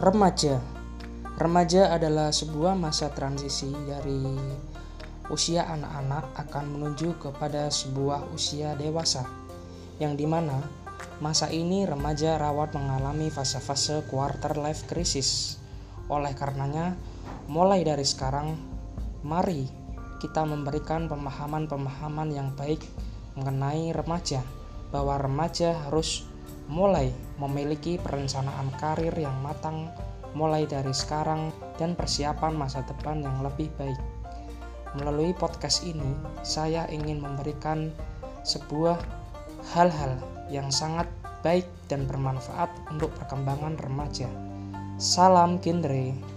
Remaja. Remaja adalah sebuah masa transisi dari usia anak-anak akan menuju kepada sebuah usia dewasa yang di mana masa ini remaja rawat mengalami fase-fase quarter life crisis. Oleh karenanya mulai dari sekarang mari kita memberikan pemahaman-pemahaman yang baik mengenai remaja bahwa remaja harus mulai memiliki perencanaan karir yang matang mulai dari sekarang dan persiapan masa depan yang lebih baik. Melalui podcast ini, saya ingin memberikan sebuah hal-hal yang sangat baik dan bermanfaat untuk perkembangan remaja. Salam Kindre.